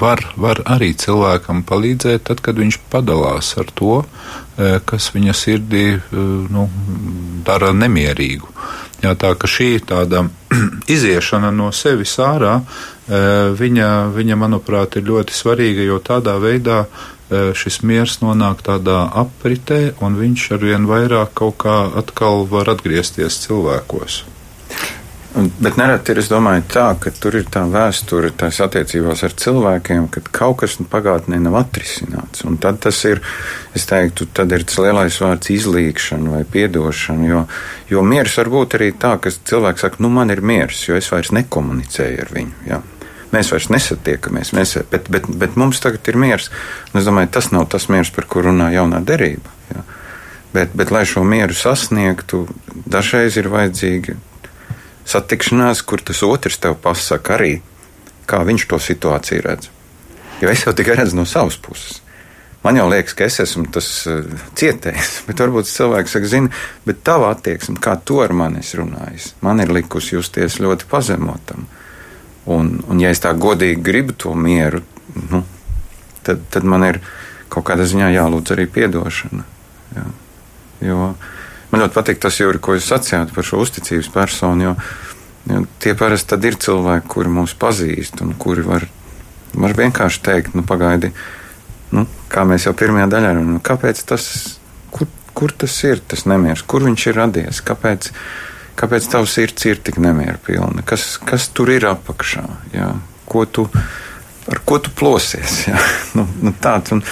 var, var arī cilvēkam palīdzēt, tad, kad viņš padalās ar to, kas viņa sirdī nu, dara nemierīgu. Jā, tā ka šī tāda iziešana no sevis ārā, viņa, viņa, manuprāt, ir ļoti svarīga, jo tādā veidā šis miers nonāk tādā apritē, un viņš arvien vairāk kaut kā atkal var atgriezties cilvēkos. Bet nereti ir, es domāju, tā, ka tur ir tā vēsture tās attiecībās ar cilvēkiem, ka kaut kas pagātnē nav atrisināts. Un tad tas ir, es teiktu, tad ir tas lielais vārds izlīkšana vai piedošana, jo, jo miers var būt arī tā, ka cilvēks saka, nu man ir miers, jo es vairs nekomunicēju ar viņu. Jā. Mēs vairs nesatiekamies, mēs, bet, bet, bet mums tagad ir miers. Un es domāju, tas nav tas miers, par kuru runā jaunā derība. Jā. Bet, bet, lai šo mieru sasniegtu, dažreiz ir vajadzīgi satikšanās, kur tas otrs tev pasaka arī, kā viņš to situāciju redz. Jo es jau tikai redzu no savas puses. Man jau liekas, ka es esmu tas uh, cietējs, bet varbūt cilvēks saka, zini, bet tava attieksme, kā tu ar mani esi runājis, man ir likusi justies ļoti pazemotam. Un, un ja es tā godīgi gribu to mieru, nu, tad, tad man ir kaut kādā ziņā jālūdz arī atdošana. Jā. Jo, uh, Man ļoti patīk tas, Jūri, ko jūs sacījāt par šo uzticības personu, jo, jo tie parasti ir cilvēki, kuri mūs pazīst un kuri var, var vienkārši teikt, nu, pagaidi, nu, kā mēs jau pirmajā daļā runājam, nu, kāpēc tas, kur, kur tas ir, tas nemieris, kur viņš ir radies, kāpēc, kāpēc tavs sirds ir tik nemieru pilna, kas, kas tur ir apakšā, jā, ko tu, ar ko tu plosies, nu, nu tāds, un,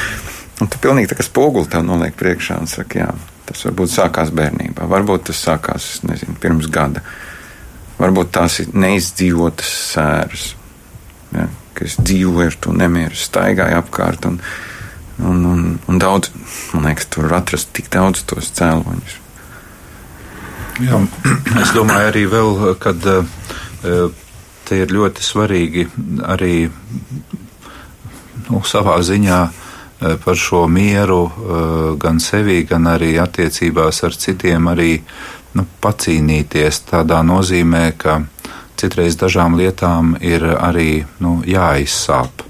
un tu pilnīgi tā kā spoguli tev noliek priekšā un saka, jā, Tas varbūt sākās bērnībā, varbūt tas sākās nezinu, pirms gada. Varbūt tās ir neizdzīvotas sēras, ja, kas dzīvoja ar to nemieru, staigāja apkārt. Un, un, un, un daudz, man liekas, tur atrast tik daudz tos cēloņus. Jā, es domāju arī vēl, kad eh, te ir ļoti svarīgi arī nu, savā ziņā Eh, par šo mieru eh, gan sevī, gan arī attiecībās ar citiem arī nu, pacīnīties tādā nozīmē, ka citreiz dažām lietām ir arī nu, jāizsāp.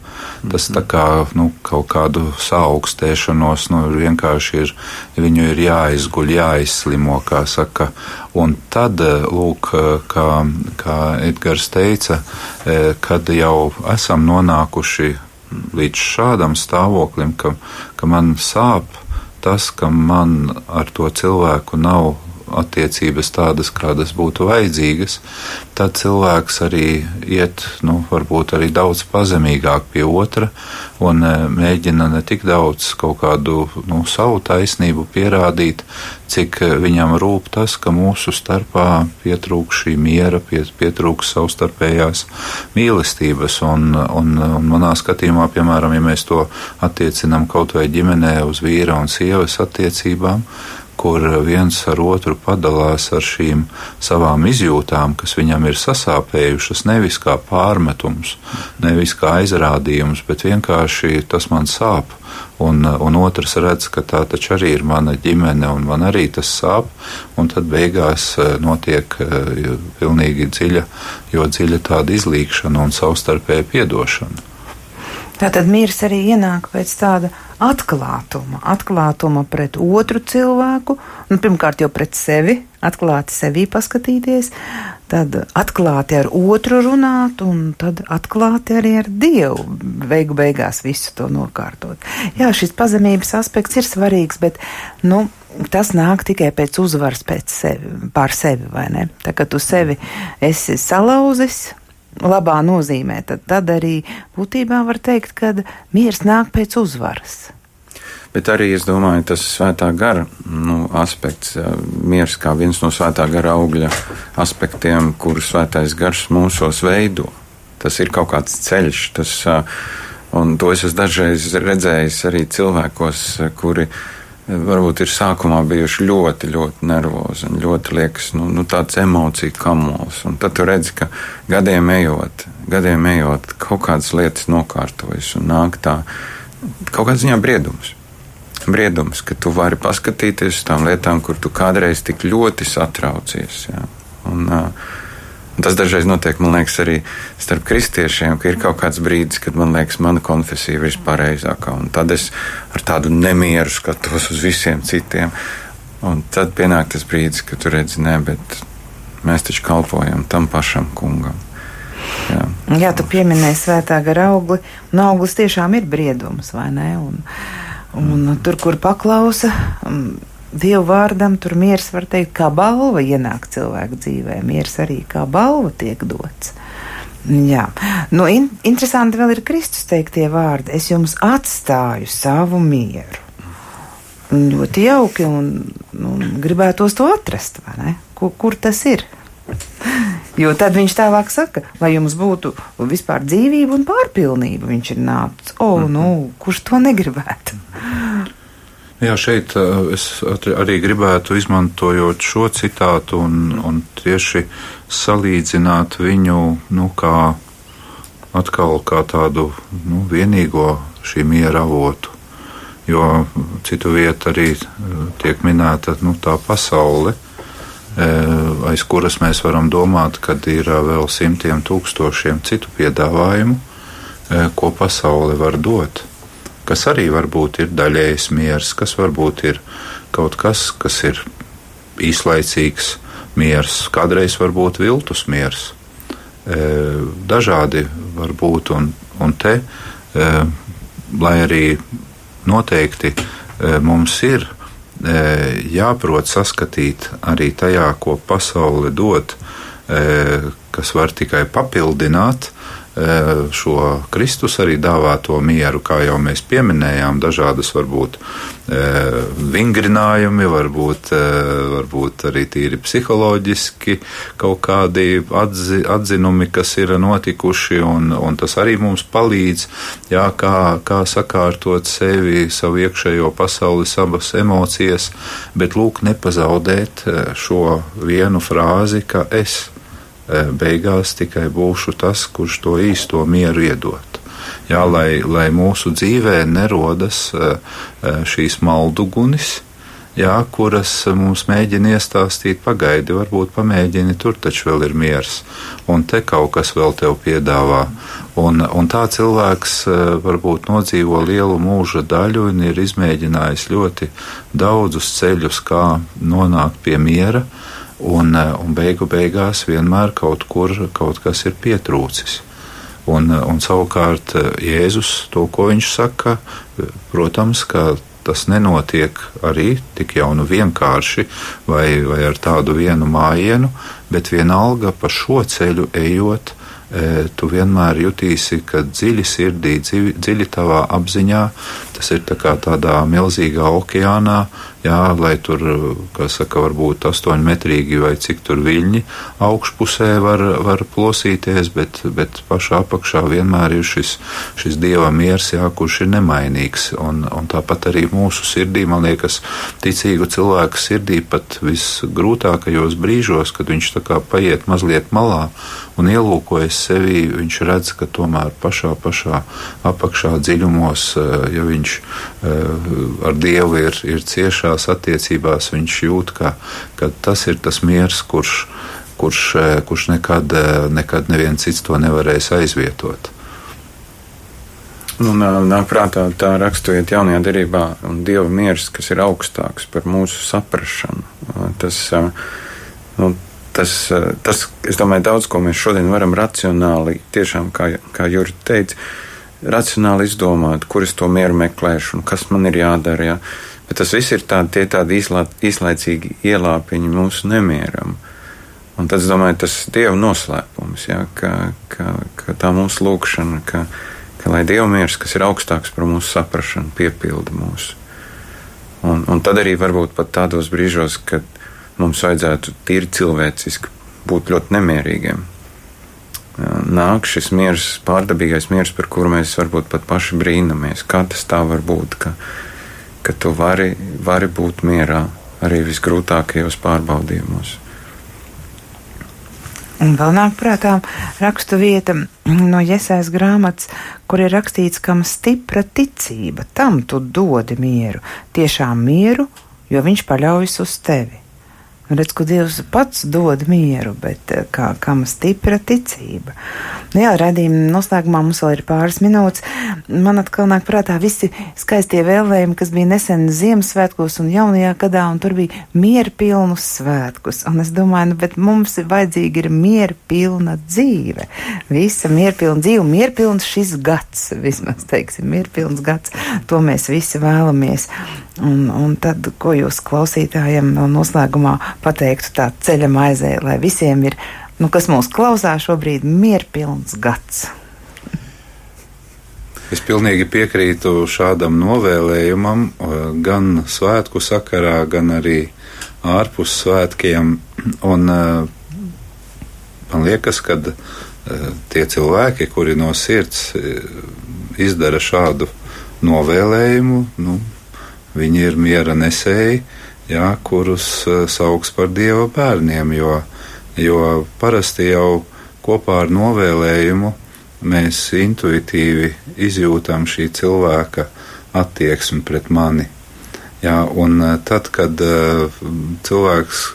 Tas tā kā nu, kaut kādu saaugstēšanos, nu, vienkārši ir, viņu ir jāizguļ, jāizslimo, kā saka. Un tad, eh, lūk, kā, kā Edgars teica, kad jau esam nonākuši līdz šādam stāvoklim, ka, ka man sāp tas, ka man ar to cilvēku nav attiecības tādas, kādas būtu vajadzīgas, tad cilvēks arī iet, nu, varbūt arī daudz pazemīgāk pie otra un e, mēģina ne tik daudz kaut kādu nu, savu taisnību pierādīt, cik e, viņam rūp tas, ka mūsu starpā pietrūks šī miera, pietrūks savstarpējās mīlestības. Un, un, un manā skatījumā, piemēram, ja mēs to attiecinām kaut vai ģimenē uz vīra un sievas attiecībām, kur viens ar otru padalās ar šīm savām izjūtām, kas viņam ir sasāpējušas, nevis kā pārmetums, nevis kā aizrādījums, bet vienkārši tas man sāp. Un, un otrs redz, ka tā taču arī ir mana ģimene, un man arī tas sāp. Tad beigās eh, notiek eh, pilnīgi dziļa, jo dziļa tāda izlīkšana un savstarpēja piedošana. Tātad miers arī ienāk pēc tāda atklātuma, atklātuma pret otru cilvēku, nu, pirmkārt jau pret sevi, atklāti sevi paskatīties, tad atklāti ar otru runāt, un tad atklāti arī ar Dievu beigu beigās visu to nokārtot. Jā, šis pazemības aspekts ir svarīgs, bet, nu, tas nāk tikai pēc uzvaras pēc sevi, pār sevi, vai ne? Tā kā tu sevi esi salauzis, labā nozīmē, tad, tad arī būtībā var teikt, ka miers nāk pēc uzvaras. Bet arī es domāju, tas svētā gara nu, aspekts, miers kā viens no svētā gara augļa aspektiem, kuru svētais gars mūsos veido. Tas ir kaut kāds ceļš, tas, un to es esmu dažreiz redzējis arī cilvēkos, kuri varbūt ir sākumā bijuši ļoti, ļoti nervozi un ļoti liekas, nu, nu tāds emociju kamols. Un tad tu redzi, ka gadiem ejot, gadiem ejot, kaut kādas lietas nokārtojas un nāk tā, kaut kādā ziņā briedums. Briedums, ka tu vari paskatīties uz tām lietām, kur tu kādreiz tik ļoti satraucies. Ja? Un, uh, Tas dažreiz notiek, man liekas, arī starp kristiešiem, ka ir kaut kāds brīdis, kad man liekas, mana konfesija ir vispareizākā. Un tad es ar tādu nemieru skatos uz visiem citiem. Un tad pienāk tas brīdis, kad tu redzi, nē, bet mēs taču kalpojam tam pašam kungam. Jā, Jā tu pieminēji svētā gara augli, un auglis tiešām ir briedums, vai ne? Un, un tur, kur paklausa. Um, Dievu vārdam tur miers var teikt, kā balva ienāk cilvēku dzīvē. Miers arī kā balva tiek dots. Jā, nu, in, interesanti vēl ir Kristus teiktie vārdi. Es jums atstāju savu mieru. Ļoti jauki un, un gribētos to atrast, vai ne? Kur, kur tas ir? Jo tad viņš tālāk saka, lai jums būtu vispār dzīvība un pārpilnība. Viņš ir nācis. O, oh, nu, kurš to negribētu? Jā, šeit uh, es arī gribētu izmantojot šo citātu un, un tieši salīdzināt viņu nu, kā atkal kā tādu nu, vienīgo šī miera avotu. Jo citu vietu arī uh, tiek minēta nu, tā pasaule, uh, aiz kuras mēs varam domāt, ka ir vēl simtiem tūkstošiem citu piedāvājumu, ko pasaule var dot kas arī varbūt ir daļējs miers, kas varbūt ir kaut kas, kas ir īslaicīgs miers, kādreiz varbūt viltus miers. E, dažādi var būt, un, un te, e, lai arī noteikti e, mums ir jāprot saskatīt arī tajā, ko pasaule dod, kas var tikai papildināt, šo Kristus arī dāvāto mieru, kā jau mēs pieminējām, dažādas varbūt eh, vingrinājumi, varbūt, eh, varbūt arī tīri psiholoģiski kaut kādi atzi, atzinumi, kas ir notikuši, un, un tas arī mums palīdz, jā, kā, kā sakārtot sevi, savu iekšējo pasauli, savas emocijas, bet lūk, nepazaudēt šo vienu frāzi, ka es Eh, beigās tikai būšu tas, kurš to īsto mieru iedot. Jā, lai, lai mūsu dzīvē nerodas eh, eh, šīs maldugunis, jā, kuras mums mēģina iestāstīt, pagaidi, varbūt pamēģini, tur taču vēl ir miers, un te kaut kas vēl tev piedāvā. Un, un tā cilvēks varbūt nodzīvo lielu mūža daļu un ir izmēģinājis ļoti daudzus ceļus, kā nonākt pie miera, uh, un, eh, un beigu beigās vienmēr kaut kur kaut kas ir pietrūcis. Un, eh, un savukārt eh, Jēzus to, ko viņš saka, protams, ka tas nenotiek arī tik jau nu vienkārši vai, vai ar tādu vienu mājienu, bet vienalga pa šo ceļu ejot, tu vienmēr jutīsi, ka dziļi sirdī, dziļi, tavā apziņā, tas ir tā kā tādā milzīgā okeānā, jā, lai tur, kā saka, varbūt astoņmetrīgi vai cik tur viļņi augšpusē var, var plosīties, bet, bet pašā apakšā vienmēr ir šis, šis dieva miers, jā, kurš ir nemainīgs. Un, un tāpat arī mūsu sirdī, man liekas, ticīgu cilvēku sirdī pat visgrūtākajos brīžos, kad viņš tā kā paiet mazliet malā un ielūkojas sevi, viņš redz, ka tomēr pašā, pašā apakšā dziļumos, ja viņš ar Dievu ir, ir ciešā savās attiecībās viņš jūt, ka, ka tas ir tas miers, kurš, kurš, eh, kurš nekad, eh, nekad neviens cits to nevarēs aizvietot. Nu, nāk prātā tā raksturiet jaunajā derībā un Dieva miers, kas ir augstāks par mūsu saprašanu. Tas, nu, tas, tas, es domāju, daudz ko mēs šodien varam racionāli, tiešām, kā, kā Jurgi teica, racionāli izdomāt, kur es to mieru meklēšu un kas man ir jādara. Ja? Bet tas viss ir tādi, tādi īslā, īslaicīgi ielāpiņi mūsu nemieram. Un tad es domāju, tas ir Dieva noslēpums, ja, ka, ka, ka tā mūsu lūkšana, ka, ka lai Dieva miers, kas ir augstāks par mūsu saprašanu, piepilda mūsu. Un, un tad arī varbūt pat tādos brīžos, kad mums vajadzētu tīri cilvēciski būt ļoti nemierīgiem. Nāk šis miers, pārdabīgais miers, par kuru mēs varbūt pat paši brīnamies. Kā tas tā var būt? Ka, ka tu vari, vari būt mierā arī visgrūtākajos pārbaudījumos. Un vēl nāk prātā rakstu vieta no Iesais grāmatas, kur ir rakstīts, kam stipra ticība, tam tu dodi mieru, tiešām mieru, jo viņš paļaujas uz tevi. Redz, ka Dievs pats dod mieru, bet eh, kā, kam stipra ticība. Nu jā, redzījuma noslēgumā mums vēl ir pāris minūtes. Man atkal nāk prātā visi skaistie vēlējumi, kas bija nesen Ziemassvētkos un jaunajā gadā, un tur bija miera pilnus svētkus. Un es domāju, nu, bet mums ir vajadzīga ir miera pilna dzīve. Visa miera pilna dzīve, miera pilns šis gads, vismaz teiksim, miera pilns gads. To mēs visi vēlamies. Un, un tad, ko jūs klausītājiem noslēgumā pateiktu tā ceļa maizē, lai visiem ir, nu, kas mūs klausās šobrīd, mierpilns gads? Es pilnīgi piekrītu šādam novēlējumam, gan svētku sakarā, gan arī ārpus svētkiem. Un, man liekas, ka tie cilvēki, kuri no sirds izdara šādu novēlējumu, nu, Viņi ir miera nesēji, jā, kurus eh, sauc par dieva bērniem, jo, jo parasti jau kopā ar novēlējumu mēs intuitīvi izjūtam šī cilvēka attieksmi pret mani. Jā, un eh, tad, kad uh, cilvēks,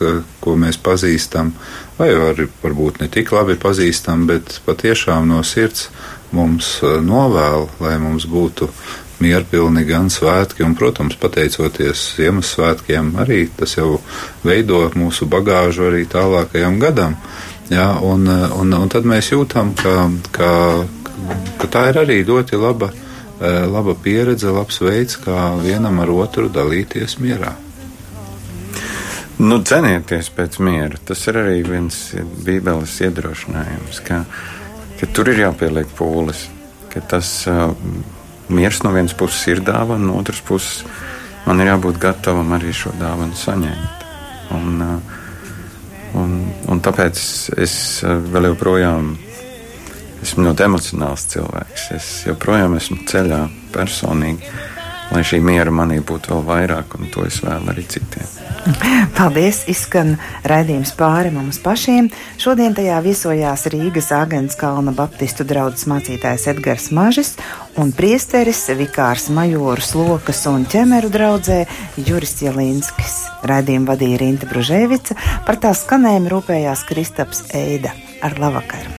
ko mēs pazīstam, vai var, varbūt ne tik labi pazīstam, bet patiešām no sirds mums novēl, lai mums būtu mierpilni gan svētki, un, protams, pateicoties Ziemassvētkiem, arī tas jau veido mūsu bagāžu arī tālākajam gadam. Jā, un, un, un tad mēs jūtam, ka, ka, ka tā ir arī ļoti laba, eh, laba pieredze, labs veids, kā vienam ar otru dalīties mierā. Nu, cenieties pēc miera. Tas ir arī viens bībeles iedrošinājums, ka, ka tur ir jāpieliek pūles, ka tas uh, miers no vienas puses ir dāvana, no otras puses man ir jābūt gatavam arī šo dāvanu saņemt. Un, uh, un, un tāpēc es uh, vēl joprojām esmu ļoti emocionāls cilvēks. Es joprojām esmu ceļā personīgi, lai šī miera manī būtu vēl vairāk, un to es vēlu arī citiem. Paldies! Izskan raidījums pāri mums pašiem. Šodien tajā viesojās Rīgas Agents Kalna Baptistu draugs mācītājs Edgars Mažis un priesteris Vikārs Majoru Slokas un ķemeru draudzē Juris Jelinskis. Raidījumu vadīja Rinta Bružēvica, par tā skanējumu rūpējās Kristaps Eida. Ar labvakaru!